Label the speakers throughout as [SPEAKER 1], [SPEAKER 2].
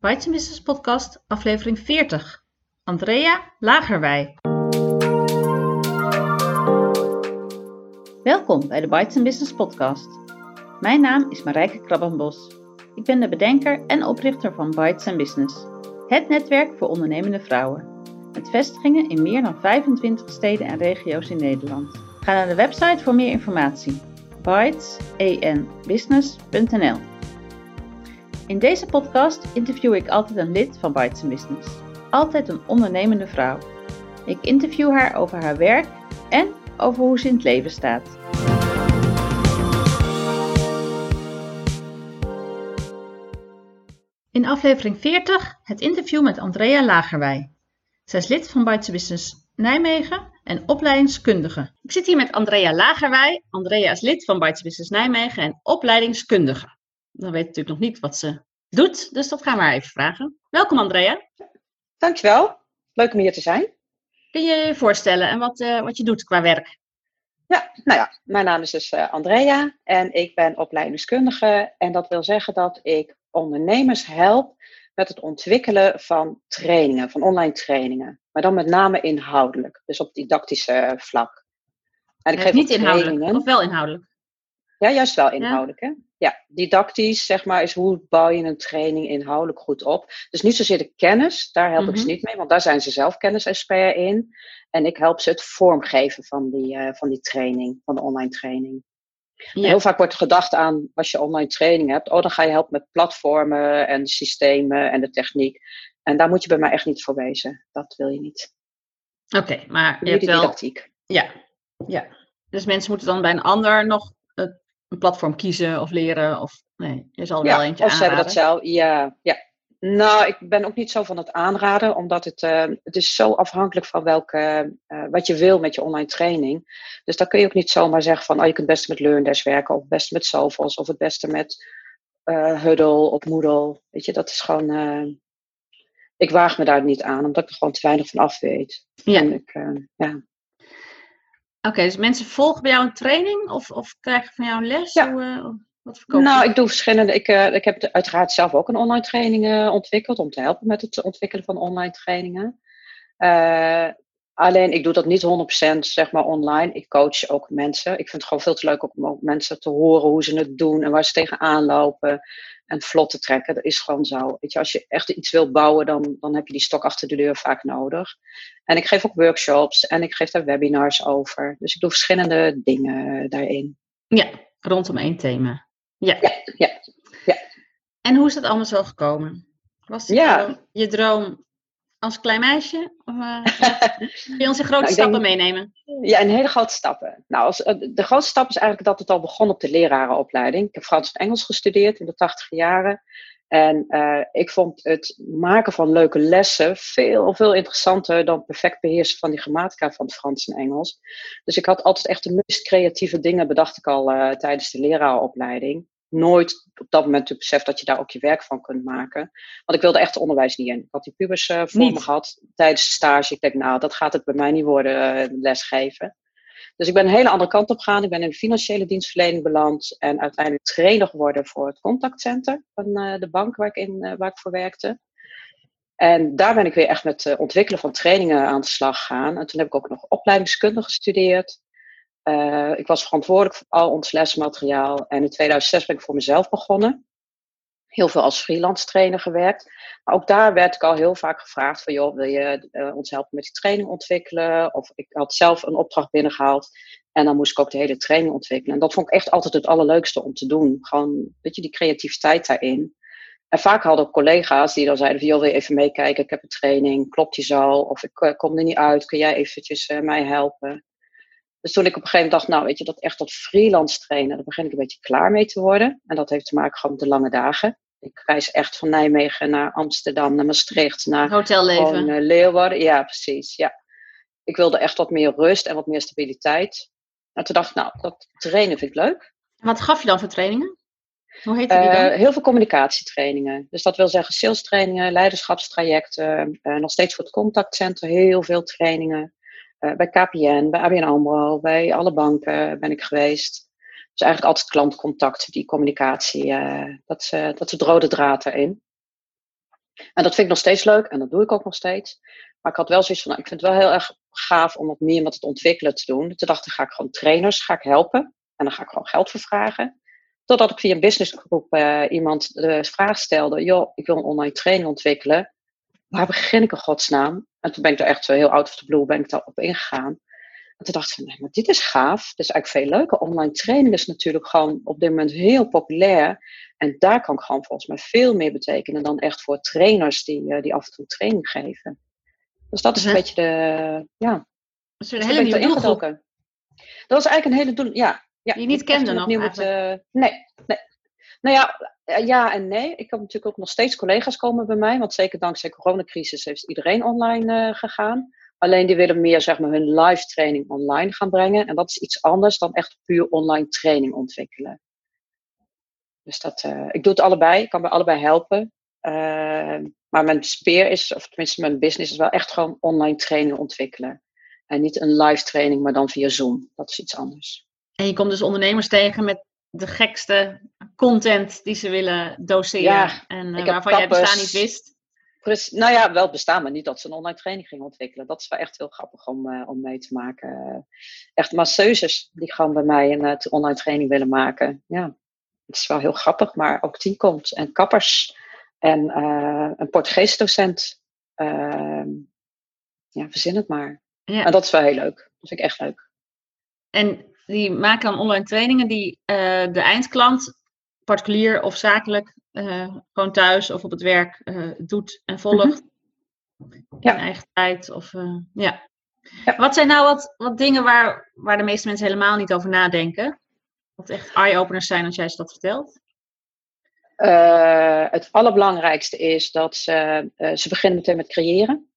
[SPEAKER 1] Bites Business Podcast, aflevering 40. Andrea Lagerwij. Welkom bij de Bites Business Podcast. Mijn naam is Marijke Krabbenbos. Ik ben de bedenker en oprichter van Bites Business, het netwerk voor ondernemende vrouwen. Met vestigingen in meer dan 25 steden en regio's in Nederland. Ga naar de website voor meer informatie. bytesenbusiness.nl In deze podcast interview ik altijd een lid van Bites Business. Altijd een ondernemende vrouw. Ik interview haar over haar werk en over hoe ze in het leven staat. In aflevering 40 het interview met Andrea Lagerwij. Zij is lid van Bites Business Nijmegen en opleidingskundige. Ik zit hier met Andrea Lagerwij. Andrea is lid van Bites Business Nijmegen en opleidingskundige. Dan weet natuurlijk nog niet wat ze doet, dus dat gaan we haar even vragen. Welkom Andrea.
[SPEAKER 2] Dankjewel. Leuk om hier te zijn.
[SPEAKER 1] Kun je je voorstellen en wat, uh, wat je doet qua werk?
[SPEAKER 2] Ja, nou ja, mijn naam is dus uh, Andrea en ik ben opleidingskundige. En dat wil zeggen dat ik ondernemers help met het ontwikkelen van trainingen, van online trainingen. Maar dan met name inhoudelijk, dus op didactische vlak.
[SPEAKER 1] En ik geef niet inhoudelijk, of wel inhoudelijk?
[SPEAKER 2] Ja, juist wel inhoudelijk. Ja? Hè? Ja, didactisch, zeg maar, is hoe bouw je een training inhoudelijk goed op. Dus niet zozeer de kennis, daar help ik ze
[SPEAKER 1] Mhm.
[SPEAKER 2] niet mee, want daar zijn ze zelf kennis-expert in. En ik help ze het vormgeven van die, eh, van die training, van de online training.
[SPEAKER 1] Ja.
[SPEAKER 2] Heel vaak wordt gedacht aan, als je online training hebt, oh, dan ga je helpen met platformen en systemen en de techniek. En daar moet je bij mij echt niet voor wezen. Dat wil je niet.
[SPEAKER 1] Oké, maar je hebt wel...
[SPEAKER 2] didactiek.
[SPEAKER 1] Ja, ja. Dus mensen moeten dan bij een ander nog een platform kiezen of leren? Of nee, je zal er wel eentje
[SPEAKER 2] of ze hebben dat
[SPEAKER 1] aanraden.
[SPEAKER 2] zelf. Ja, ja. Nou, ik ben ook niet zo van het aanraden, omdat het, eh, het is zo afhankelijk van welke, eh, wat je wil met je online training. Dus dan kun je ook niet zomaar zeggen van, oh, je kunt het beste met LearnDash werken, of het beste met Sophos, of het beste met eh Huddle of Moodle. Weet je, dat is gewoon, ik waag me daar niet aan, omdat ik er gewoon te weinig van af weet.
[SPEAKER 1] Ja.
[SPEAKER 2] En ik, ja.
[SPEAKER 1] Oké, dus mensen volgen bij jou een training of, of krijgen van jou een les?
[SPEAKER 2] Ja.
[SPEAKER 1] Hoe, eh, wat verkoop
[SPEAKER 2] Nou, ik doe verschillende. Ik, eh, ik heb uiteraard zelf ook een online training eh, ontwikkeld om te helpen met het ontwikkelen van online trainingen. Alleen ik doe dat niet 100% zeg maar online. Ik coach ook mensen. Ik vind het gewoon veel te leuk om ook mensen te horen hoe ze het doen en waar ze tegenaan lopen. En vlot te trekken. Dat is gewoon zo. Weet je, als je echt iets wil bouwen, dan, dan heb je die stok achter de deur vaak nodig. En ik geef ook workshops en ik geef daar webinars over. Dus ik doe verschillende dingen daarin.
[SPEAKER 1] Ja, rondom één thema. Ja.
[SPEAKER 2] Ja, ja, ja.
[SPEAKER 1] En hoe is dat allemaal zo gekomen? Was
[SPEAKER 2] Ja.
[SPEAKER 1] je droom als klein meisje? Of, eh, kun je ons in grote
[SPEAKER 2] Nou,
[SPEAKER 1] stappen
[SPEAKER 2] denk-
[SPEAKER 1] meenemen?
[SPEAKER 2] Ja, in hele grote stappen. Nou, als, eh, de grootste stap is eigenlijk dat het al begon op de lerarenopleiding. Ik heb Frans en Engels gestudeerd in de tachtige jaren. En eh, ik vond het maken van leuke lessen veel, veel interessanter dan perfect beheersen van die grammatica van het Frans en Engels. Dus ik had altijd echt de meest creatieve dingen, bedacht ik al eh, tijdens de lerarenopleiding. Nooit op dat moment beseft dat je daar ook je werk van kunt maken. Want ik wilde echt onderwijs niet in. Ik had die pubers eh, voor
[SPEAKER 1] Niet?
[SPEAKER 2] me gehad tijdens de stage. Ik denk, nou, dat gaat het bij mij niet worden, eh, lesgeven. Dus ik ben een hele andere kant op gegaan. Ik ben in de financiële dienstverlening beland. En uiteindelijk trainer geworden voor het contactcenter van eh, de bank waar ik, in, waar ik voor werkte. En daar ben ik weer echt met het ontwikkelen van trainingen aan de slag gegaan. En toen heb ik ook nog opleidingskunde gestudeerd. Eh, ik was verantwoordelijk voor al ons lesmateriaal. En in 2006 ben ik voor mezelf begonnen. Heel veel als freelance trainer gewerkt. Maar ook daar werd ik al heel vaak gevraagd van, joh, wil je eh, ons helpen met die training ontwikkelen? Of ik had zelf een opdracht binnengehaald en dan moest ik ook de hele training ontwikkelen. En dat vond ik echt altijd het allerleukste om te doen. Gewoon, weet je, die creativiteit daarin. En vaak hadden collega's die dan zeiden van, joh, wil je even meekijken? Ik heb een training, klopt die zo? Of ik eh, kom er niet uit, kun jij eventjes mij helpen? Dus toen ik op een gegeven moment dacht, nou weet je, dat echt dat freelance trainen, daar begin ik een beetje klaar mee te worden. En dat heeft te maken gewoon met de lange dagen. Ik reis echt van Nijmegen naar Amsterdam, naar Maastricht, naar
[SPEAKER 1] Hotelleven.
[SPEAKER 2] gewoon eh, Leeuwarden. Ja, precies. Ja. Ik wilde echt wat meer rust en wat meer stabiliteit. En toen dacht ik, nou, dat trainen vind ik leuk.
[SPEAKER 1] En wat gaf je dan voor trainingen? Hoe heette die dan?
[SPEAKER 2] Eh, heel veel communicatietrainingen. Dus dat wil zeggen sales trainingen, leiderschapstrajecten. eh, nog steeds voor het contactcenter heel veel trainingen. Eh, bij KPN, bij ABN AMRO, bij alle banken ben ik geweest. Dus eigenlijk altijd klantcontact, die communicatie. eh, dat, is, eh, dat is het rode draad erin. En dat vind ik nog steeds leuk en dat doe ik ook nog steeds. Maar ik had wel zoiets van, nou, ik vind het wel heel erg gaaf om wat meer met het ontwikkelen te doen. Toen dacht ik, ga ik gewoon trainers, ga ik helpen. En dan ga ik gewoon geld voor vragen. Totdat ik via een businessgroep iemand de vraag stelde, joh, ik wil een online training ontwikkelen. Waar begin ik in godsnaam? En toen ben ik er echt zo heel out of the blue ben ik daarop ingegaan. En toen dacht ik, nee, maar dit is gaaf. Dit is eigenlijk veel leuker. Online training is natuurlijk gewoon op dit moment heel populair. En daar kan ik gewoon volgens mij veel meer betekenen dan echt voor trainers die, uh, die af en toe training geven. Dus dat is een beetje de, ja.
[SPEAKER 1] Dat is een hele nieuwe doelgroep. Dat
[SPEAKER 2] was eigenlijk een hele doel, ja. ja
[SPEAKER 1] die je niet kende nog
[SPEAKER 2] het, uh, nee, nee. Nou ja, eh, ja en nee. Ik heb natuurlijk ook nog steeds collega's komen bij mij. Want zeker dankzij de coronacrisis heeft iedereen online uh, gegaan. Alleen die willen meer zeg maar, hun live training online gaan brengen. En dat is iets anders dan echt puur online training ontwikkelen. Dus dat, uh, ik doe het allebei. Ik kan bij allebei helpen. Uh, maar mijn speer is, of tenminste mijn business, is wel echt gewoon online training ontwikkelen. En niet een live training, maar dan via Zoom. Dat is iets anders.
[SPEAKER 1] En je komt dus ondernemers tegen met de gekste content die ze willen doseren. Ja, en uh, waarvan jij bestaan niet wist.
[SPEAKER 2] nou ja, wel bestaan, maar niet dat ze een online training gingen ontwikkelen. Dat is wel echt heel grappig om, uh, om mee te maken. echt masseuses die gewoon bij mij een uh, online training willen maken. Ja, het is wel heel grappig, maar ook die komt. En kappers en een Portugees docent. Uh, ja, verzin het maar. Ja. En dat is wel heel leuk. Dat vind ik echt leuk.
[SPEAKER 1] En die maken dan online trainingen die uh, de eindklant, particulier of zakelijk, uh, gewoon thuis of op het werk doet en volgt. -hmm. Ja. In eigen tijd. Of, ja. ja. Wat zijn nou wat, wat dingen waar, waar de meeste mensen helemaal niet over nadenken? Wat echt eye-openers zijn als jij ze dat vertelt?
[SPEAKER 2] Het allerbelangrijkste is dat ze, ze beginnen meteen met creëren.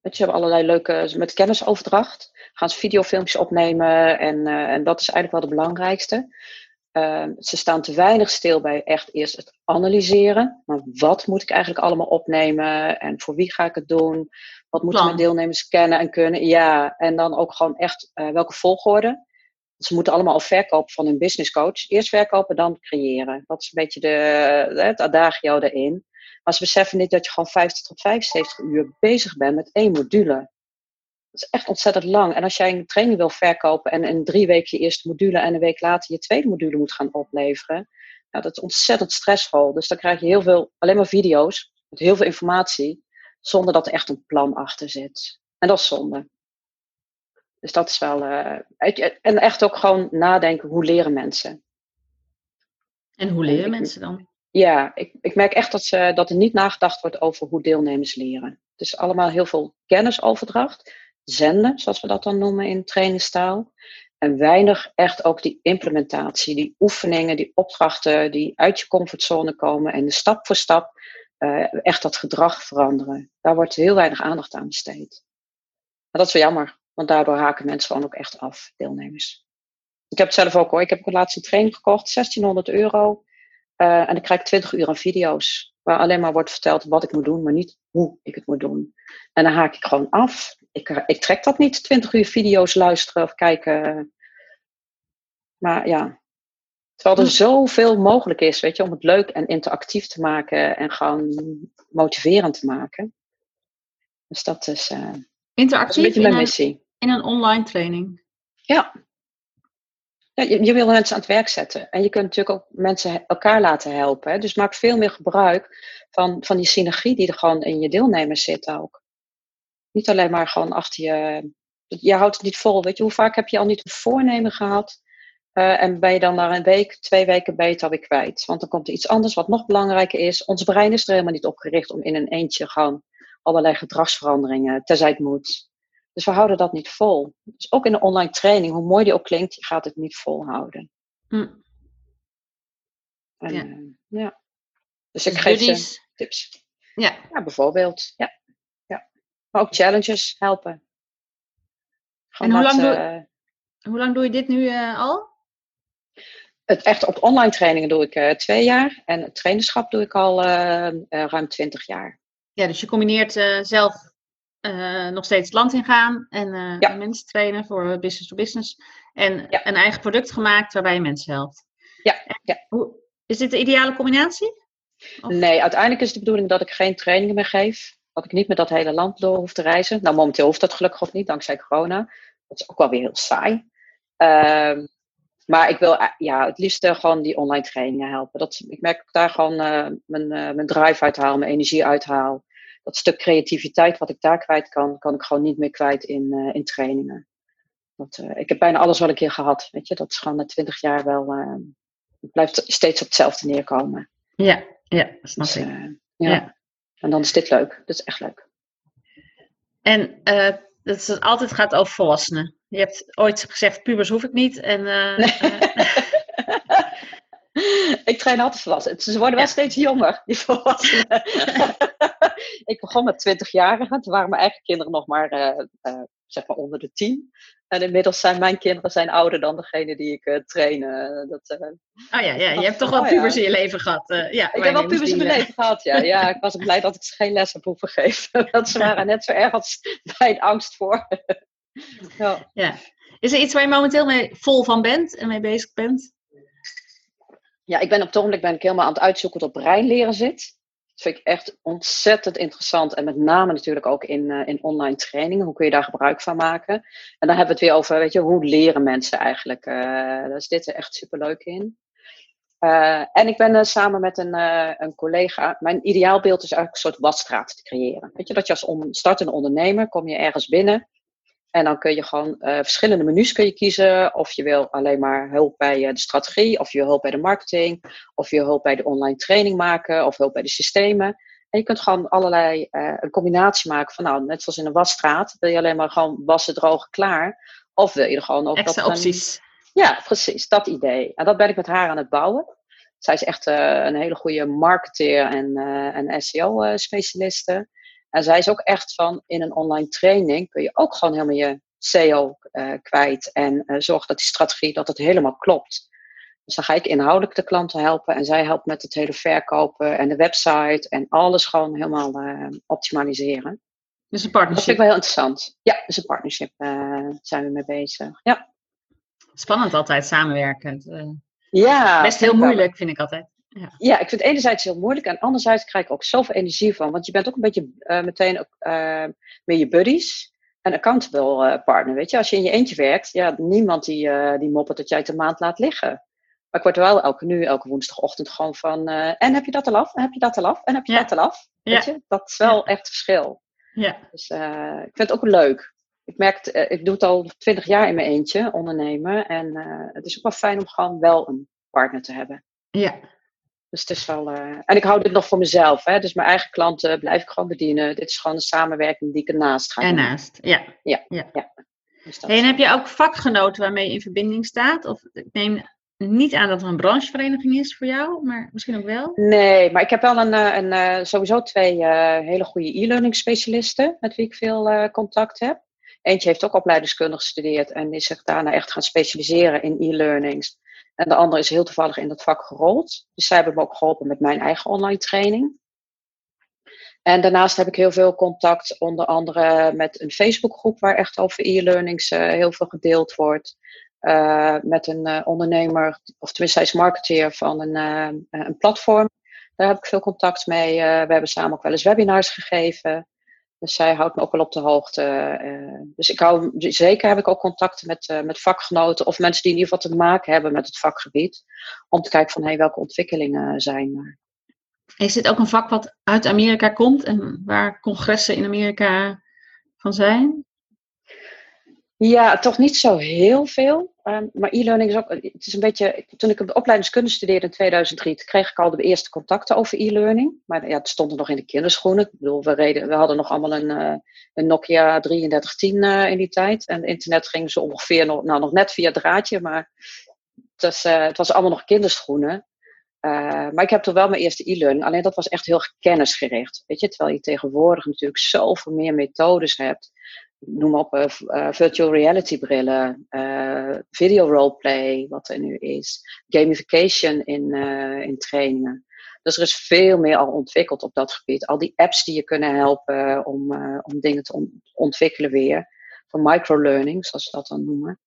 [SPEAKER 2] Weet je, ze hebben allerlei leuke, met kennisoverdracht. Gaan ze videofilmpjes opnemen en, en dat is eigenlijk wel het belangrijkste. Ze staan te weinig stil bij echt eerst het analyseren. Maar wat moet ik eigenlijk allemaal opnemen en voor wie ga ik het doen? Wat moeten mijn deelnemers kennen en kunnen? Ja, en dan ook gewoon echt welke volgorde ze moeten allemaal al verkopen van hun business coach. Eerst verkopen, dan creëren. Dat is een beetje de, het adagio erin. Maar ze beseffen niet dat je gewoon 50 tot 75 uur bezig bent met één module. Dat is echt ontzettend lang. En als jij een training wil verkopen en in drie weken je eerste module en een week later je tweede module moet gaan opleveren, nou, dat is ontzettend stressvol. Dus dan krijg je heel veel, alleen maar video's met heel veel informatie, zonder dat er echt een plan achter zit. En dat is zonde. Dus dat is wel. Uh, en echt ook gewoon nadenken, hoe leren mensen?
[SPEAKER 1] En hoe leren mensen dan?
[SPEAKER 2] Ja, ik, ik merk echt dat, ze, dat er niet nagedacht wordt over hoe deelnemers leren. Het is allemaal heel veel kennisoverdracht, zenden, zoals we dat dan noemen in trainingstaal. En weinig echt ook die implementatie, die oefeningen, die opdrachten die uit je comfortzone komen en de stap voor stap uh, echt dat gedrag veranderen. Daar wordt heel weinig aandacht aan besteed. En dat is wel jammer. Want daardoor haken mensen gewoon ook echt af, deelnemers. Ik heb het zelf ook hoor. Ik heb ook laatst een training gekocht, 1600 euro. Uh, en dan krijg ik 20 uur aan video's. Waar alleen maar wordt verteld wat ik moet doen, maar niet hoe ik het moet doen. En dan haak ik gewoon af. Ik, eh, ik trek dat niet, 20 uur video's luisteren of kijken. Maar ja, terwijl er hm. zoveel mogelijk is, weet je, om het leuk en interactief te maken en gewoon motiverend te maken. Dus dat is. Uh,
[SPEAKER 1] Interactief in een, in een online training.
[SPEAKER 2] Ja. ja je, je, wil mensen aan het werk zetten. En je kunt natuurlijk ook mensen elkaar laten helpen. Hè? Dus maak veel meer gebruik van, van die synergie die er gewoon in je deelnemers zit ook. Niet alleen maar gewoon achter je... Je houdt het niet vol. Weet je, hoe vaak heb je al niet een voornemen gehad... Uh, en ben je dan na een week, twee weken ben je het alweer kwijt. Want dan komt er iets anders wat nog belangrijker is. Ons brein is er helemaal niet opgericht om in een eentje gewoon allerlei gedragsveranderingen, terzij het moet. Dus we houden dat niet vol. Dus ook in de online training, hoe mooi die ook klinkt, je gaat het niet volhouden. Hm. En, ja. Uh, ja. Dus ik dus geef ze tips. Ja. ja, bijvoorbeeld. Ja. Maar ook challenges helpen.
[SPEAKER 1] en hoe, lang doe, uh, hoe lang doe je dit nu uh, al?
[SPEAKER 2] Het echt op online trainingen doe ik twee jaar. En het trainerschap doe ik al ruim twintig jaar.
[SPEAKER 1] Ja, dus je combineert zelf nog steeds het land ingaan en, ja. mensen trainen voor business to business. En ja. een eigen product gemaakt waarbij je mensen helpt.
[SPEAKER 2] Ja. ja.
[SPEAKER 1] Hoe, is dit de ideale combinatie?
[SPEAKER 2] Nee, uiteindelijk is de bedoeling dat ik geen trainingen meer geef. Dat ik niet met dat hele land door hoef te reizen. Nou, momenteel hoeft dat gelukkig ook niet, dankzij corona. Dat is ook wel weer heel saai. Ehm, maar ik wil ja, het liefst gewoon die online trainingen helpen. Dat, ik merk dat ik daar gewoon uh, mijn, uh, mijn drive uithaal, mijn energie uithaal. Dat stuk creativiteit wat ik daar kwijt kan, kan ik gewoon niet meer kwijt in, uh, in trainingen. Dat, ik heb bijna alles wel een keer gehad. Weet je? Dat is gewoon na twintig jaar wel. het blijft steeds op hetzelfde neerkomen.
[SPEAKER 1] Ja, ja snap dus, ik.
[SPEAKER 2] Ja. ja. En dan is dit leuk. Dat is echt leuk.
[SPEAKER 1] En dat het altijd gaat over volwassenen. Je hebt ooit gezegd, pubers hoef ik niet. En, uh,
[SPEAKER 2] ik train altijd volwassenen. Ze worden wel steeds jonger, die volwassenen. ik begon met 20-jarigen. Toen waren mijn eigen kinderen nog maar, uh, uh, zeg maar onder de 10. En inmiddels zijn mijn kinderen zijn ouder dan degene die ik uh, train. Uh, dat,
[SPEAKER 1] uh, oh ja, ja, je hebt toch wel oh, pubers ja. in je leven gehad. ja,
[SPEAKER 2] ik heb wel pubers in mijn leven gehad, ja. ja. Ik was blij dat ik ze geen les heb hoeven geven. dat ze waren net zo erg als mijn angst voor.
[SPEAKER 1] ja. ja. Is er iets waar je momenteel mee vol van bent en mee bezig bent?
[SPEAKER 2] Ja, ik ben op het ogenblik ben ik helemaal aan het uitzoeken wat op brein leren zit. Vind ik echt ontzettend interessant. En met name natuurlijk ook in, uh, in online trainingen. Hoe kun je daar gebruik van maken? En dan hebben we het weer over, weet je, hoe leren mensen eigenlijk? Uh, daar dit er echt superleuk in. Uh, en ik ben samen met een, een collega, mijn ideaalbeeld is eigenlijk een soort wasstraat te creëren. Weet je, dat je als on, startende ondernemer, kom je ergens binnen en dan kun je gewoon uh, verschillende menus kun je kiezen. Of je wil alleen maar hulp bij uh, de strategie, of je wil hulp bij de marketing, of je wil hulp bij de online training maken, of hulp bij de systemen. En je kunt gewoon allerlei uh, een combinatie maken van, nou, net zoals in een wasstraat, wil je alleen maar gewoon wassen, drogen, klaar. Of wil je er gewoon ook
[SPEAKER 1] Extra opties.
[SPEAKER 2] Ja, precies, dat idee. En dat ben ik met haar aan het bouwen. Zij is echt een hele goede marketeer en, en SEO-specialiste. En zij is ook echt van, in een online training kun je ook gewoon helemaal je SEO uh, kwijt. En uh, zorg dat die strategie, dat het helemaal klopt. Dus dan ga ik inhoudelijk de klanten helpen. En zij helpt met het hele verkopen en de website. En alles gewoon helemaal uh, optimaliseren.
[SPEAKER 1] Dus een partnership.
[SPEAKER 2] Dat vind ik wel heel interessant. Ja, dus een partnership zijn we mee bezig. Ja.
[SPEAKER 1] Spannend altijd samenwerken. ja. Best heel moeilijk vind ik altijd.
[SPEAKER 2] Ja. ja, ik vind het enerzijds heel moeilijk en anderzijds krijg ik ook zoveel energie van. Want je bent ook een beetje uh, meteen ook, uh, met je buddies en accountable uh, partner. Weet je, als je in je eentje werkt, ja, niemand die, die moppert dat jij het een maand laat liggen. Maar ik word wel elke nu, elke woensdagochtend gewoon van. en heb je dat al af? En heb je dat al af? En heb je dat al af? Weet je, dat is wel echt verschil. Ja. Dus ik vind het ook leuk. Ik merk, het, ik doe het al twintig jaar in mijn eentje, ondernemen. En het is ook wel fijn om gewoon wel een partner te hebben.
[SPEAKER 1] Ja,
[SPEAKER 2] dus het is wel. Uh, en ik hou dit nog voor mezelf. Hè? Dus mijn eigen klanten blijf ik gewoon bedienen. Dit is gewoon een samenwerking die ik ernaast ga.
[SPEAKER 1] Ernaast, ja.
[SPEAKER 2] Ja. ja. ja.
[SPEAKER 1] Dus en heb je ook vakgenoten waarmee je in verbinding staat? Of ik neem niet aan dat er een branchevereniging is voor jou, maar misschien ook wel?
[SPEAKER 2] Nee, maar ik heb wel een, eh, een, een eh, sowieso twee hele goede e-learning specialisten met wie ik veel contact heb. Eentje heeft ook opleidingskunde gestudeerd en is zich daarna echt gaan specialiseren in e-learnings. En de andere is heel toevallig in dat vak gerold. Dus zij hebben me ook geholpen met mijn eigen online training. En daarnaast heb ik heel veel contact, onder andere met een Facebookgroep waar echt over e-learnings uh, heel veel gedeeld wordt. Uh, met een uh, ondernemer, of tenminste hij is marketeer van een, een platform. Daar heb ik veel contact mee. we hebben samen ook wel eens webinars gegeven. Dus zij houdt me ook wel op de hoogte. Uh, dus ik hou, zeker heb ik ook contacten met, uh, met vakgenoten of mensen die in ieder geval te maken hebben met het vakgebied. Om te kijken van hey, welke ontwikkelingen zijn er.
[SPEAKER 1] Is dit ook een vak wat uit Amerika komt en waar congressen in Amerika van zijn?
[SPEAKER 2] Ja, toch niet zo heel veel. Um, maar e-learning is ook, het is een beetje, toen ik op opleidingskunde studeerde in 2003, kreeg ik al de eerste contacten over e-learning. Maar ja, het stond er nog in de kinderschoenen. Ik bedoel, we, reden, we hadden nog allemaal een, uh, een Nokia 3310 uh, in die tijd. En internet ging zo ongeveer nog, nou, nog net via draadje, maar het was, uh, het was allemaal nog kinderschoenen. Maar ik heb toch wel mijn eerste e-learning. Alleen dat was echt heel kennisgericht. Weet je, terwijl je tegenwoordig natuurlijk zoveel meer methodes hebt noem op, uh, virtual reality brillen, uh, video roleplay, wat er nu is, gamification in, in trainingen. Dus er is veel meer al ontwikkeld op dat gebied. Al die apps die je kunnen helpen om, om dingen te ontwikkelen weer. Van microlearning, zoals we dat dan noemen.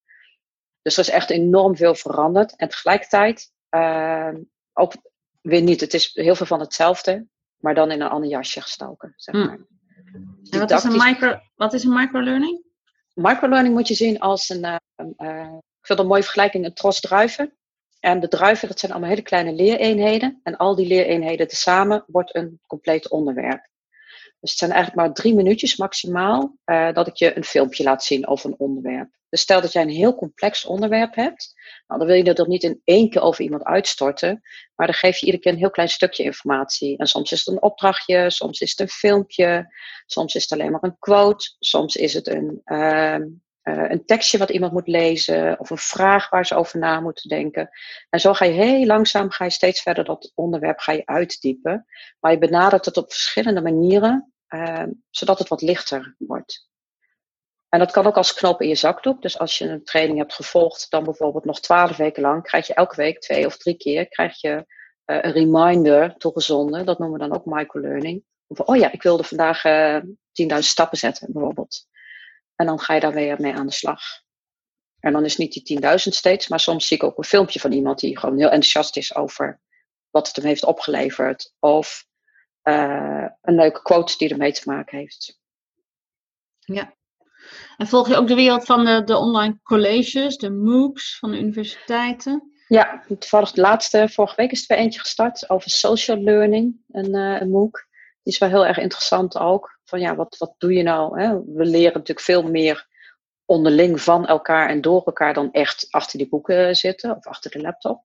[SPEAKER 2] Dus er is echt enorm veel veranderd. En tegelijkertijd, ook weer niet. Het is heel veel van hetzelfde, maar dan in een ander jasje gestoken. Zeg
[SPEAKER 1] Hmm.
[SPEAKER 2] maar.
[SPEAKER 1] En wat is een, micro, wat is een microlearning?
[SPEAKER 2] Microlearning moet je zien als een, eh, een, eh, ik vind een mooie vergelijking, een tros druiven. En de druiven, dat zijn allemaal hele kleine leereenheden. En al die leereenheden tezamen wordt een compleet onderwerp. Dus het zijn eigenlijk maar drie minuutjes maximaal eh, dat ik je een filmpje laat zien over een onderwerp. Dus stel dat jij een heel complex onderwerp hebt, nou, dan wil je dat niet in één keer over iemand uitstorten, maar dan geef je iedere keer een heel klein stukje informatie. En soms is het een opdrachtje, soms is het een filmpje, soms is het alleen maar een quote, soms is het een, ehm, eh, een tekstje wat iemand moet lezen of een vraag waar ze over na moeten denken. En zo ga je heel langzaam, ga je steeds verder dat onderwerp ga je uitdiepen. Maar je benadert het op verschillende manieren, eh, zodat het wat lichter wordt. En dat kan ook als knop in je zakdoek. Dus als je een training hebt gevolgd, dan bijvoorbeeld nog twaalf weken lang, krijg je elke week twee of drie keer krijg je eh, een reminder toegezonden. Dat noemen we dan ook microlearning. Of, oh ja, ik wilde vandaag eh 10.000 stappen zetten, bijvoorbeeld. En dan ga je daar weer mee aan de slag. En dan is niet die 10.000 steeds, maar soms zie ik ook een filmpje van iemand die gewoon heel enthousiast is over wat het hem heeft opgeleverd. Of eh, een leuke quote die ermee te maken heeft.
[SPEAKER 1] En volg je ook de wereld van de, de online colleges, de MOOCs van de universiteiten?
[SPEAKER 2] Ja, toevallig de laatste, vorige week is er weer eentje gestart over social learning, een, eh, een MOOC. Die is wel heel erg interessant ook. Van ja, wat, wat doe je nou? Hè? We leren natuurlijk veel meer onderling van elkaar en door elkaar dan echt achter die boeken zitten of achter de laptop.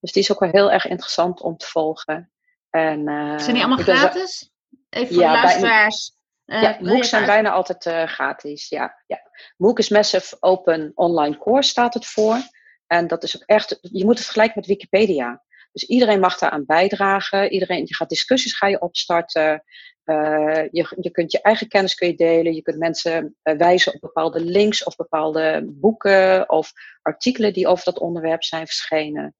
[SPEAKER 2] Dus die is ook wel heel erg interessant om te volgen. En, eh,
[SPEAKER 1] Zijn die allemaal
[SPEAKER 2] ben zo-
[SPEAKER 1] gratis? Even voor
[SPEAKER 2] Ja,
[SPEAKER 1] de luisteraars. Eh,
[SPEAKER 2] ja, MOOCs zijn
[SPEAKER 1] uit-
[SPEAKER 2] bijna altijd eh, gratis. Ja, ja. MOOC is Massive Open Online Course, staat het voor. En dat is ook echt, je moet het vergelijken met Wikipedia. Dus iedereen mag daaraan bijdragen. Iedereen, je gaat discussies ga je opstarten. Eh, je, je kunt je eigen kennis kun je delen. Je kunt mensen eh, wijzen op bepaalde links of bepaalde boeken of artikelen die over dat onderwerp zijn verschenen.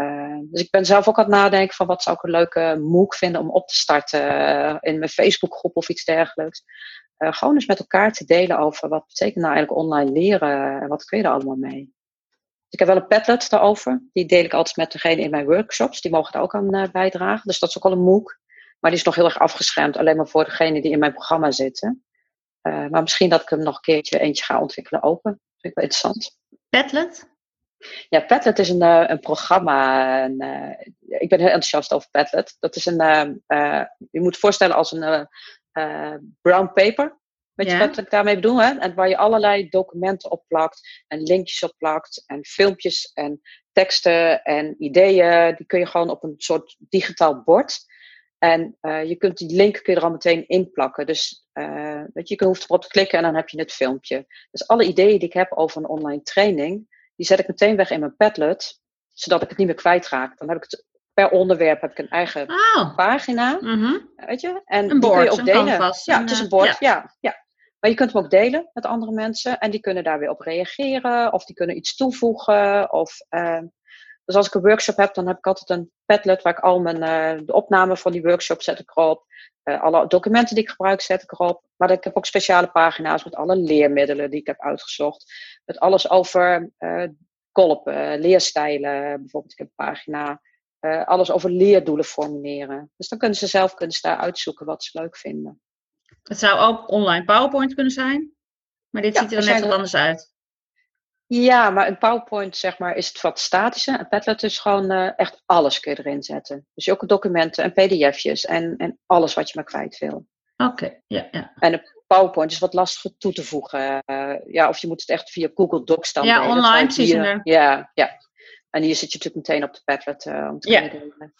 [SPEAKER 2] Eh, dus ik ben zelf ook aan het nadenken van wat zou ik een leuke MOOC vinden om op te starten eh, in mijn Facebookgroep of iets dergelijks. Eh, gewoon eens met elkaar te delen over wat betekent nou eigenlijk online leren en wat kun je er allemaal mee. Dus ik heb wel een Padlet daarover. Die deel ik altijd met degene in mijn workshops. Die mogen daar ook aan bijdragen. Dus dat is ook al een MOOC. Maar die is nog heel erg afgeschermd. Alleen maar voor degenen die in mijn programma zitten. Maar misschien dat ik hem nog een keertje eentje ga ontwikkelen open. Dat vind ik wel interessant.
[SPEAKER 1] Padlet?
[SPEAKER 2] Ja, Padlet is een, eh, een programma. Een, eh, ik ben heel enthousiast over Padlet. Dat is een, eh, je moet voorstellen als een brown paper. Weet je
[SPEAKER 1] Ja.
[SPEAKER 2] wat ik daarmee bedoel? Hè? En waar je allerlei documenten op plakt en linkjes op plakt en filmpjes en teksten en ideeën. Die kun je gewoon op een soort digitaal bord. En je kunt die link kun je er al meteen in plakken. Dus weet je, je hoeft erop te klikken en dan heb je het filmpje. Dus alle ideeën die ik heb over een online training, die zet ik meteen weg in mijn Padlet, zodat ik het niet meer kwijtraak. Dan heb ik het per onderwerp heb ik een eigen
[SPEAKER 1] Oh.
[SPEAKER 2] pagina,
[SPEAKER 1] mhm.
[SPEAKER 2] weet je. En
[SPEAKER 1] Een
[SPEAKER 2] die kun je ook delen.
[SPEAKER 1] canvas,
[SPEAKER 2] ja,
[SPEAKER 1] een,
[SPEAKER 2] het is een
[SPEAKER 1] eh,
[SPEAKER 2] bord,
[SPEAKER 1] ja.
[SPEAKER 2] ja. ja, Maar je kunt hem ook delen met andere mensen en die kunnen daar weer op reageren of die kunnen iets toevoegen. Of, eh, dus als ik een workshop heb, dan heb ik altijd een Padlet waar ik al mijn eh, de opname van die workshop zet ik erop. Eh, alle documenten die ik gebruik zet ik erop. Maar ik heb ook speciale pagina's met alle leermiddelen die ik heb uitgezocht. Met alles over eh kolpen, leerstijlen. Bijvoorbeeld, ik heb een pagina. alles over leerdoelen formuleren. Dus dan kunnen ze zelf kunnen ze daar uitzoeken wat ze leuk vinden.
[SPEAKER 1] Het zou ook online PowerPoint kunnen zijn. Maar dit
[SPEAKER 2] Ja,
[SPEAKER 1] ziet er net wat
[SPEAKER 2] er-
[SPEAKER 1] anders uit.
[SPEAKER 2] Ja, maar een PowerPoint zeg maar, is het wat statische. Een Padlet is gewoon eh, echt alles kun je erin zetten. Dus ook documenten en pdf'jes en, en alles wat je maar kwijt wil.
[SPEAKER 1] Oké, ja, ja.
[SPEAKER 2] En een PowerPoint is wat lastiger toe te voegen. Eh, ja, of je moet het echt via Google Docs dan
[SPEAKER 1] Ja, online er.
[SPEAKER 2] Ja, ja. En hier zit je natuurlijk meteen op de Padlet eh, om te
[SPEAKER 1] Ja.
[SPEAKER 2] kunnen.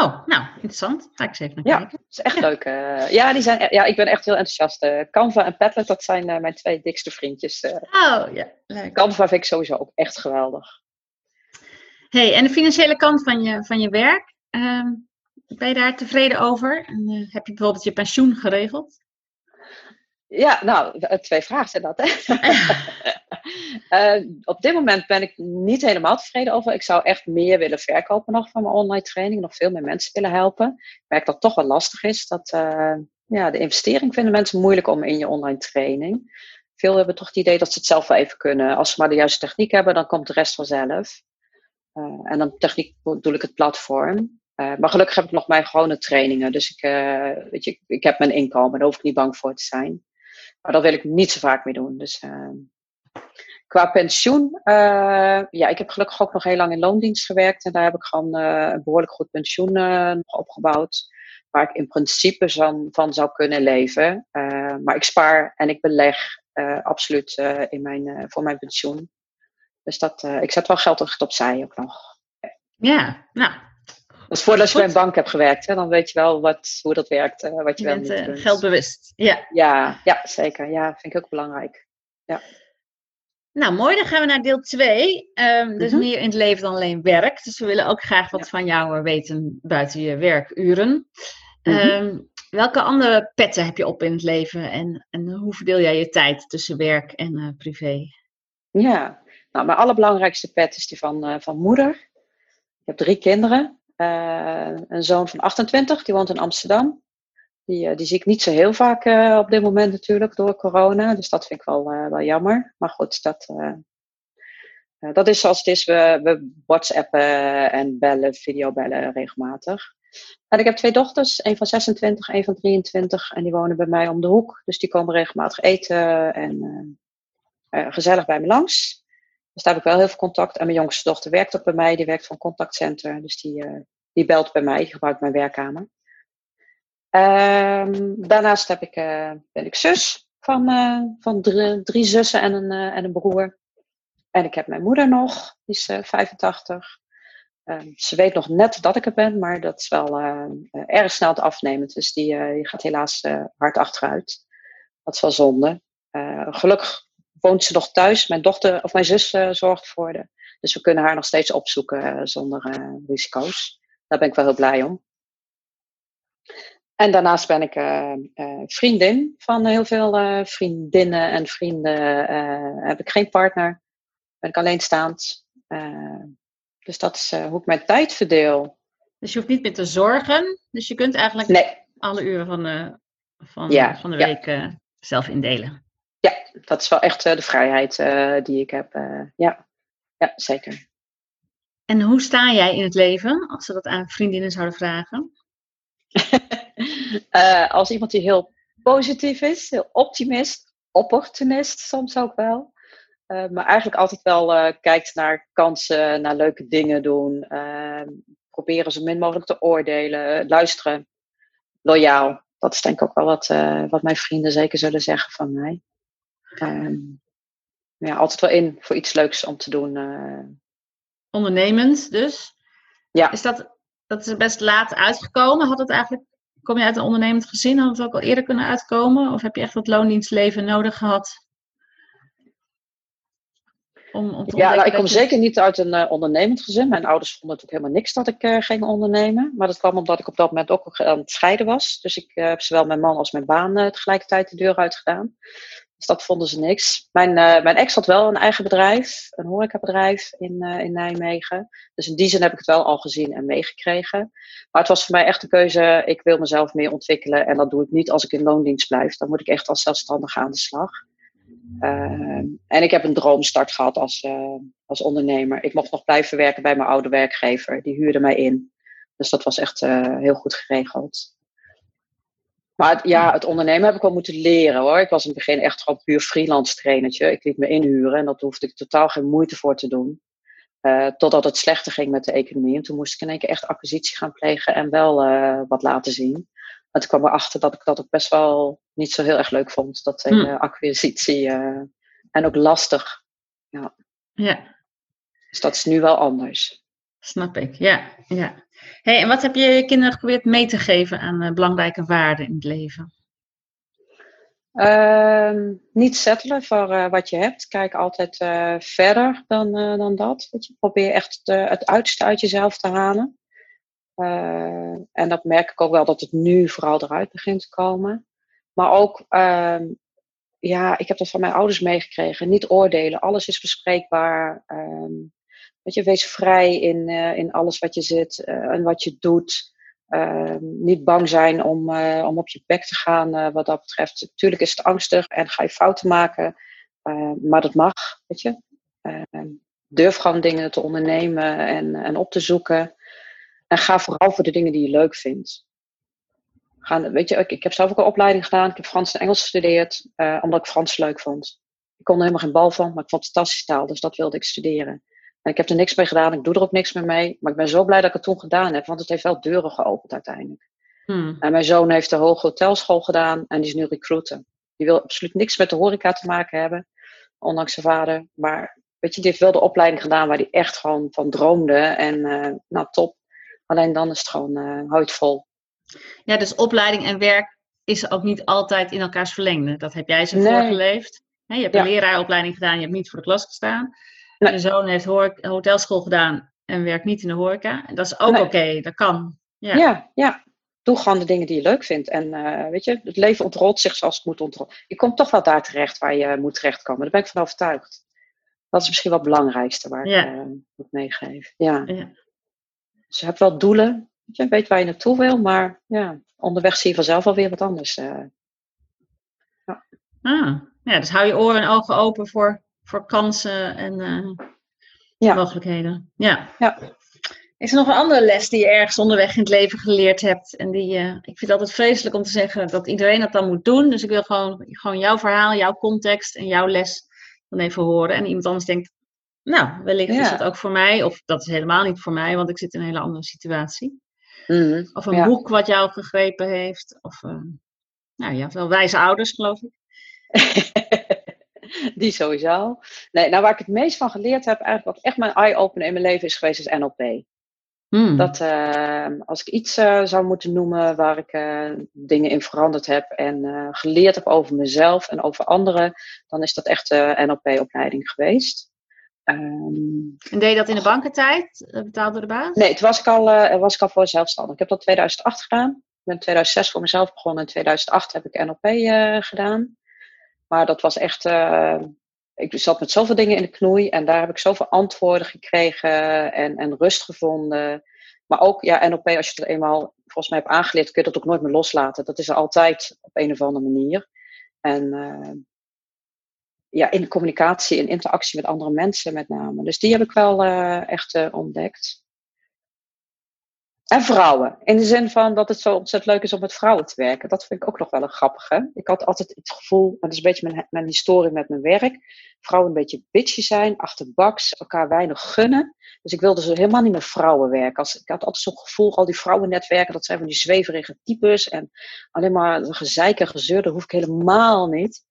[SPEAKER 1] Oh, nou, interessant. Ga ik eens even naar
[SPEAKER 2] Ja,
[SPEAKER 1] kijken.
[SPEAKER 2] is echt leuk. eh. ja, die zijn, e- ja, ik ben echt heel enthousiast. Eh, Canva en Padlet, dat zijn eh, mijn twee dikste vriendjes.
[SPEAKER 1] Oh, ja, leuk.
[SPEAKER 2] Canva vind ik sowieso ook echt geweldig.
[SPEAKER 1] Hey, en de financiële kant van je, van je werk, ehm, ben je daar tevreden over? En, heb je bijvoorbeeld je pensioen geregeld?
[SPEAKER 2] Ja, nou, eh, twee vragen zijn dat. Hè? Eh, op dit moment ben ik niet helemaal tevreden over. Ik zou echt meer willen verkopen nog van mijn online training. Nog veel meer mensen willen helpen. Ik merk dat het toch wel lastig is. Dat, eh, ja, de investering vinden mensen moeilijk om in je online training. Veel hebben toch het idee dat ze het zelf wel even kunnen. Als ze maar de juiste techniek hebben, dan komt de rest vanzelf. En dan techniek bedoel ik het platform. maar gelukkig heb ik nog mijn gewone trainingen. Dus ik, weet je, ik, heb mijn inkomen, daar hoef ik niet bang voor te zijn. Maar dat wil ik niet zo vaak meer doen. Dus qua pensioen, ja, ik heb gelukkig ook nog heel lang in loondienst gewerkt. En daar heb ik gewoon een behoorlijk goed pensioen opgebouwd waar ik in principe van, van zou kunnen leven. Maar ik spaar en ik beleg absoluut in mijn, voor mijn pensioen. Dus dat, ik zet wel geld opzij ook nog.
[SPEAKER 1] Ja, nou.
[SPEAKER 2] Dus voordat je bij een bank hebt gewerkt, hè, dan weet je wel wat, hoe dat werkt. wat je, je
[SPEAKER 1] bent wel geldbewust. Ja.
[SPEAKER 2] ja. Ja, zeker. Ja, vind ik ook belangrijk. Ja.
[SPEAKER 1] Nou, mooi. Dan gaan we naar deel 2. Um, ehm, dus mhm. meer in het leven dan alleen werk. Dus we willen ook graag wat van jou weten buiten je werkuren. Mhm. Ehm, welke andere petten heb je op in het leven en, en hoe verdeel jij je tijd tussen werk en uh, privé?
[SPEAKER 2] Ja, nou, mijn allerbelangrijkste pet is die van, uh, van moeder. Ik heb drie kinderen. Uh, een zoon van 28, die woont in Amsterdam. Die, die zie ik niet zo heel vaak op dit moment natuurlijk door corona. Dus dat vind ik wel, wel jammer. Maar goed, dat, dat is zoals het is. We, we whatsappen en bellen, videobellen regelmatig. En ik heb twee dochters, een van 26, een van 23. En die wonen bij mij om de hoek. Dus die komen regelmatig eten en gezellig bij me langs. Dus daar heb ik wel heel veel contact. En mijn jongste dochter werkt ook bij mij. Die werkt van contactcenter. Dus die, uh, die belt bij mij. Die gebruikt mijn werkkamer. Um, daarnaast heb ik, uh, ben ik zus van, van drie, zussen en een, en een broer. En ik heb mijn moeder nog. Die is 85. Ehm, ze weet nog net dat ik er ben, maar dat is wel erg snel te afnemen. Dus die, die gaat helaas hard achteruit. Dat is wel zonde. gelukkig woont ze nog thuis. Mijn dochter of mijn zus zorgt voor haar. Dus we kunnen haar nog steeds opzoeken zonder risico's. Daar ben ik wel heel blij om. En daarnaast ben ik vriendin van heel veel vriendinnen en vrienden. heb ik geen partner. Ben ik alleenstaand. Dus dat is hoe ik mijn tijd verdeel.
[SPEAKER 1] Dus je hoeft niet meer te zorgen. Dus je kunt eigenlijk
[SPEAKER 2] nee.
[SPEAKER 1] alle uren van de, van, van de week zelf indelen.
[SPEAKER 2] Dat is wel echt uh, de vrijheid die ik heb. ja. ja, zeker.
[SPEAKER 1] En hoe sta jij in het leven, als ze dat aan vriendinnen zouden vragen?
[SPEAKER 2] als iemand die heel positief is, heel optimist, opportunist soms ook wel. Uh, maar eigenlijk altijd wel uh, kijkt naar kansen, naar leuke dingen doen. Uh, proberen zo min mogelijk te oordelen, luisteren, loyaal. Dat is denk ik ook wel wat, eh, wat mijn vrienden zeker zullen zeggen van mij. Ehm, ja, altijd wel in voor iets leuks om te doen.
[SPEAKER 1] Ondernemend dus?
[SPEAKER 2] Ja.
[SPEAKER 1] Is dat, dat is best laat uitgekomen? Had het eigenlijk, kom je uit een ondernemend gezin? Had het ook al eerder kunnen uitkomen? Of heb je echt dat loondienstleven nodig gehad
[SPEAKER 2] om, ja, nou, ik kom zeker niet uit een uh, ondernemend gezin. Mijn ouders vonden het ook helemaal niks dat ik uh, ging ondernemen. Maar dat kwam omdat ik op dat moment ook aan het scheiden was. Dus ik heb zowel mijn man als mijn baan tegelijkertijd de deur uitgedaan. Dus dat vonden ze niks. Mijn, mijn ex had wel een eigen bedrijf, een horecabedrijf in, in Nijmegen. Dus in die zin heb ik het wel al gezien en meegekregen. Maar het was voor mij echt een keuze, ik wil mezelf meer ontwikkelen. En dat doe ik niet als ik in loondienst blijf. Dan moet ik echt als zelfstandige aan de slag. Ehm, en ik heb een droomstart gehad als, eh, als ondernemer. Ik mocht nog blijven werken bij mijn oude werkgever. Die huurde mij in. Dus dat was echt heel goed geregeld. Maar ja, het ondernemen heb ik wel moeten leren hoor. Ik was in het begin echt gewoon puur freelance trainertje. Ik liet me inhuren en dat hoefde ik totaal geen moeite voor te doen. Uh, totdat het slechter ging met de economie. En toen moest ik in één keer echt acquisitie gaan plegen en wel wat laten zien. Maar toen kwam erachter dat ik dat ook best wel niet zo heel erg leuk vond. Dat hele hm. acquisitie. Uh, en ook lastig. Ja.
[SPEAKER 1] ja.
[SPEAKER 2] Dus dat is nu wel anders.
[SPEAKER 1] Snap ik, ja. ja. Hey, en wat heb je je kinderen geprobeerd mee te geven aan uh, belangrijke waarden in het leven?
[SPEAKER 2] Uh, niet settelen voor uh, wat je hebt. Kijk altijd verder dan, dan dat. je. Probeer echt het uiterste uit jezelf te halen. Uh, en dat merk ik ook wel dat het nu vooral eruit begint te komen. Maar ook, uh, ja, ik heb dat van mijn ouders meegekregen. Niet oordelen, alles is bespreekbaar. Weet je, wees vrij in, uh, in alles wat je zit uh, en wat je doet. niet bang zijn om, om op je bek te gaan wat dat betreft. Natuurlijk is het angstig en ga je fouten maken. maar dat mag, weet je. durf gewoon dingen te ondernemen en, en op te zoeken. En ga vooral voor de dingen die je leuk vindt. Ga, weet je, ik, ik heb zelf ook een opleiding gedaan. Ik heb Frans en Engels gestudeerd, omdat ik Frans leuk vond. Ik kon er helemaal geen bal van, maar ik vond het fantastische taal, dus dat wilde ik studeren. En ik heb er niks mee gedaan, ik doe er ook niks meer mee. Maar ik ben zo blij dat ik het toen gedaan heb, want het heeft wel deuren geopend uiteindelijk. Hmm. En mijn zoon heeft de hoge hotelschool gedaan en die is nu recruiter. Die wil absoluut niks met de horeca te maken hebben, ondanks zijn vader. Maar weet je, die heeft wel de opleiding gedaan waar hij echt gewoon van droomde. En uh, nou, top. Alleen dan is het gewoon uh, vol.
[SPEAKER 1] Ja, dus opleiding en werk is ook niet altijd in elkaars verlengde. Dat heb jij zo nee. voorgeleefd. je hebt een leraaropleiding gedaan, je hebt niet voor de klas gestaan. Nee. Je zoon heeft hotelschool gedaan en werkt niet in de horeca. En dat is ook oké, dat kan.
[SPEAKER 2] Ja. ja, ja. Doe gewoon de dingen die je leuk vindt. En uh, weet je, het leven ontrolt zich zoals het moet ontrollen. Je komt toch wel daar terecht waar je moet terechtkomen. Daar ben ik van overtuigd. Dat is misschien wel het belangrijkste waar ik uh, moet meegeven. Ja. ja. Dus je hebt wel doelen. Je weet waar je naartoe wil, maar ja, onderweg zie je vanzelf alweer wat anders. Uh.
[SPEAKER 1] Ja. Ah, ja, dus hou je oren en ogen open voor, voor kansen en uh, ja. mogelijkheden. Ja. ja. Is er nog een andere les die je ergens onderweg in het leven geleerd hebt? En die, uh, ik vind het altijd vreselijk om te zeggen dat iedereen dat dan moet doen. Dus ik wil gewoon, gewoon jouw verhaal, jouw context en jouw les dan even horen. En iemand anders denkt, nou, wellicht is dat ook voor mij. Of dat is helemaal niet voor mij, want ik zit in een hele andere situatie. Mhm, of een boek wat jou gegrepen heeft. Of, uh, nou ja, wel wijze ouders, geloof ik.
[SPEAKER 2] Die sowieso. Nee, nou waar ik het meest van geleerd heb, eigenlijk wat echt mijn eye-opener in mijn leven is geweest, is NLP. Hmm. Dat uh, als ik iets uh, zou moeten noemen waar ik uh, dingen in veranderd heb en geleerd heb over mezelf en over anderen, dan is dat echt de NLP-opleiding geweest.
[SPEAKER 1] Um, en deed je dat in de bankentijd, betaald door de baas?
[SPEAKER 2] Nee, toen was ik al, was ik al voor zelfstandig. Ik heb dat in 2008 gedaan. Ik ben in 2006 voor mezelf begonnen. In 2008 heb ik NLP gedaan. Maar dat was echt ik zat met zoveel dingen in de knoei en daar heb ik zoveel antwoorden gekregen en, en rust gevonden. Maar ook, ja, NLP, als je het eenmaal volgens mij hebt aangeleerd, kun je dat ook nooit meer loslaten. Dat is er altijd op een of andere manier. En uh, ja, in communicatie, in interactie met andere mensen met name. Dus die heb ik wel uh, echt ontdekt. En vrouwen. In de zin van dat het zo ontzettend leuk is om met vrouwen te werken. Dat vind ik ook nog wel een grappige. Ik had altijd het gevoel, en dat is een beetje mijn, mijn historie met mijn werk. Vrouwen een beetje bitchy zijn, achterbaks, elkaar weinig gunnen. Dus ik wilde zo helemaal niet met vrouwen werken. Als, ik had altijd zo'n gevoel, al die vrouwennetwerken, dat zijn van die zweverige types. En alleen maar gezeik en gezeur, dat hoef ik helemaal niet.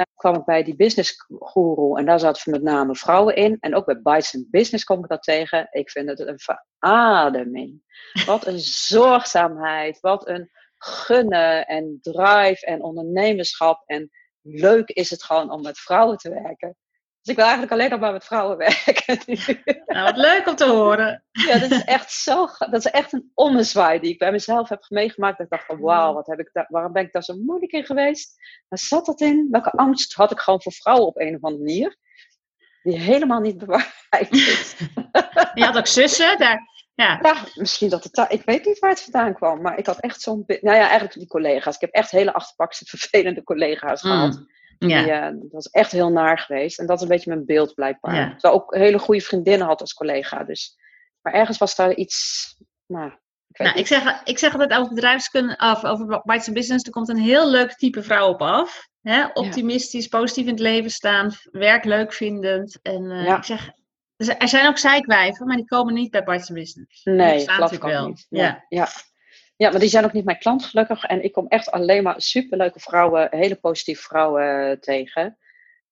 [SPEAKER 2] En dan kwam ik bij die business guru en daar zaten met name vrouwen in. En ook bij Bites and Business kom ik dat tegen. Ik vind het een verademing. Wat een zorgzaamheid, wat een gunnen en drive en ondernemerschap. En leuk is het gewoon om met vrouwen te werken. Dus ik wil eigenlijk alleen nog maar met vrouwen werken.
[SPEAKER 1] Nou, wat leuk om te horen.
[SPEAKER 2] Ja, dat is echt zo. Dat is echt een ommezwaai die ik bij mezelf heb meegemaakt. Dat ik dacht van wauw, wat heb ik daar, waarom ben ik daar zo moeilijk in geweest? Waar zat dat in? Welke angst had ik gewoon voor vrouwen op een of andere manier? Die helemaal niet bewaard is.
[SPEAKER 1] Je had ook zussen, daar, ja.
[SPEAKER 2] ja, misschien dat het Ik weet niet waar het vandaan kwam, maar ik had echt zo'n. Nou ja, eigenlijk die collega's. Ik heb echt hele achterpakse, vervelende collega's mm. gehad. Ja. Die, uh, dat was echt heel naar geweest. En dat is een beetje mijn beeld blijkbaar. Ja. Terwijl ook hele goede vriendinnen had als collega. Dus. Maar ergens was daar iets. Nou,
[SPEAKER 1] ik, nou, ik, zeg, ik zeg altijd over bedrijfskunde, of over Bites Business, er komt een heel leuk type vrouw op af. Hè? Optimistisch, positief in het leven staan, werk leuk vindend. En uh, ik zeg, er zijn ook zeikwijven, maar die komen niet bij Bites Business.
[SPEAKER 2] Nee, geloof ik wel. Niet. Ja. ja. Ja, maar die zijn ook niet mijn klant gelukkig. En ik kom echt alleen maar superleuke vrouwen, hele positieve vrouwen eh, tegen.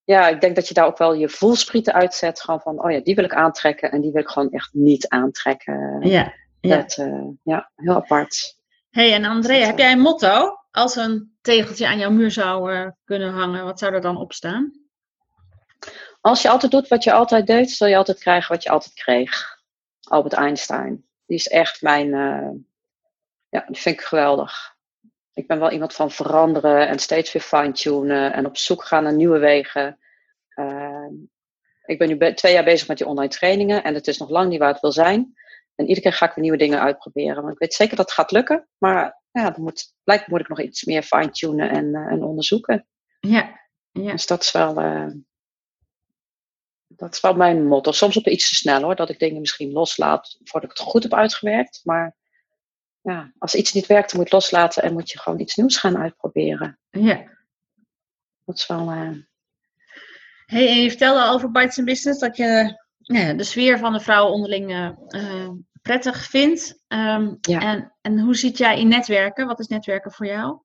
[SPEAKER 2] Ja, ik denk dat je daar ook wel je voelsprieten uitzet. Gewoon van, oh ja, die wil ik aantrekken en die wil ik gewoon echt niet aantrekken. Ja, ja. Dat, uh, ja heel apart.
[SPEAKER 1] hey, en Andrea, heb jij een motto? Als een tegeltje aan jouw muur zou uh, kunnen hangen, wat zou er dan op staan?
[SPEAKER 2] Als je altijd doet wat je altijd deed, zul je altijd krijgen wat je altijd kreeg. Albert Einstein. Die is echt mijn, uh, ja, die vind ik geweldig. Ik ben wel iemand van veranderen en steeds weer fine-tunen en op zoek gaan naar nieuwe wegen. Uh, ik ben nu twee jaar bezig met die online trainingen en het is nog lang niet waar het wil zijn. En iedere keer ga ik weer nieuwe dingen uitproberen. Want ik weet zeker dat het gaat lukken, maar ja, dan moet, blijkbaar moet ik nog iets meer fine-tunen en, uh, en onderzoeken. Ja, ja. Dus dat is wel. Uh, dat is wel mijn motto. Soms ook iets te snel hoor, dat ik dingen misschien loslaat voordat ik het goed heb uitgewerkt. Maar ja, als iets niet werkt, dan moet je het loslaten en moet je gewoon iets nieuws gaan uitproberen.
[SPEAKER 1] Ja.
[SPEAKER 2] Dat is wel. Uh...
[SPEAKER 1] Hey, en je vertelde al over Bites Business dat je ja, de sfeer van de vrouwen onderling uh, prettig vindt. Um, ja. en, en hoe zit jij in netwerken? Wat is netwerken voor jou?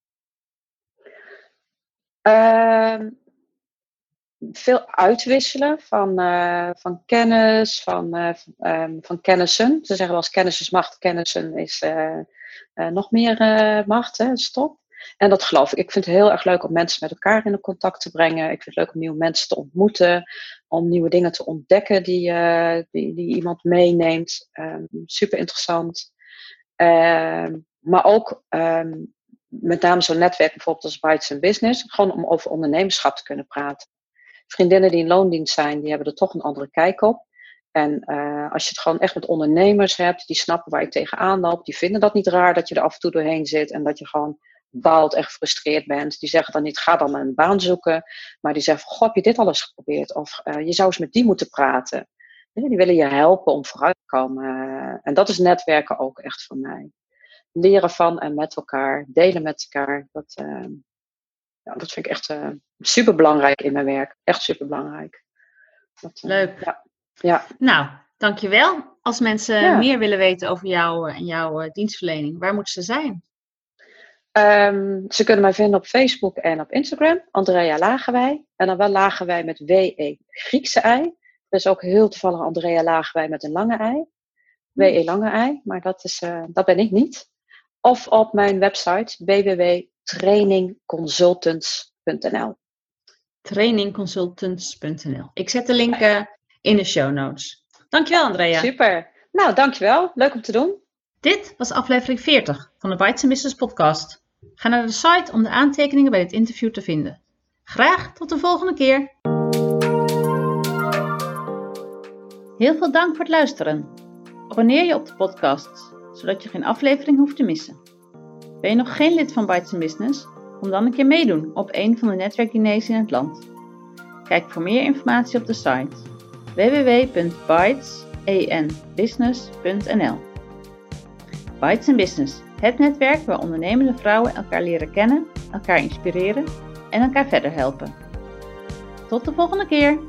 [SPEAKER 2] Uh, veel uitwisselen van, uh, van kennis, van, uh, um, van kennissen. Ze zeggen wel eens kennis is macht, kennissen is uh, nog meer macht, hè, stop. En dat geloof ik. Ik vind het heel erg leuk om mensen met elkaar in contact te brengen. Ik vind het leuk om nieuwe mensen te ontmoeten, om nieuwe dingen te ontdekken die, die, die, iemand meeneemt. Um, super interessant. Ehm, maar ook met name zo'n netwerk bijvoorbeeld als Bites Business, gewoon om over ondernemerschap te kunnen praten vriendinnen die in loondienst zijn, die hebben er toch een andere kijk op. En uh, als je het gewoon echt met ondernemers hebt, die snappen waar je tegenaan loopt, die vinden dat niet raar dat je er af en toe doorheen zit en dat je gewoon baalt en gefrustreerd bent. Die zeggen dan niet, ga dan een baan zoeken. Maar die zeggen, goh, heb je dit al eens geprobeerd? Of uh, je zou eens met die moeten praten. Die willen je helpen om vooruit te komen. en dat is netwerken ook echt voor mij. Leren van en met elkaar, delen met elkaar. Dat, uh, ja, dat vind ik echt uh, super belangrijk in mijn werk. Echt super belangrijk.
[SPEAKER 1] Uh, Leuk. Ja. ja. Nou, dankjewel. Als mensen meer willen weten over jou en jouw dienstverlening, waar moeten ze zijn?
[SPEAKER 2] Um, ze kunnen mij vinden op Facebook en op Instagram. Andrea Lagerwij. En dan wel Lagerwij met W-E Griekse ei. Er is ook heel toevallig Andrea Lagerwij met een lange ei. W-E lange ei, maar dat, is, dat ben ik niet. Of op mijn website www trainingconsultants.nl.
[SPEAKER 1] Trainingconsultants.nl. Ik zet de link uh, in de show notes. Dankjewel, Andrea.
[SPEAKER 2] Super. Nou, dankjewel. Leuk om te doen.
[SPEAKER 1] Dit was aflevering 40 van de Bites Business podcast. Ga naar de site om de aantekeningen bij dit interview te vinden. Graag tot de volgende keer. Heel veel dank voor het luisteren. Abonneer je op de podcast, zodat je geen aflevering hoeft te missen. Ben je nog geen lid van Bites Business? Kom dan een keer meedoen op een van de netwerkdiners in het land. Kijk voor meer informatie op de site www.bytesenbusiness.nl Bites Business, het netwerk waar ondernemende vrouwen elkaar leren kennen, elkaar inspireren en elkaar verder helpen. Tot de volgende keer!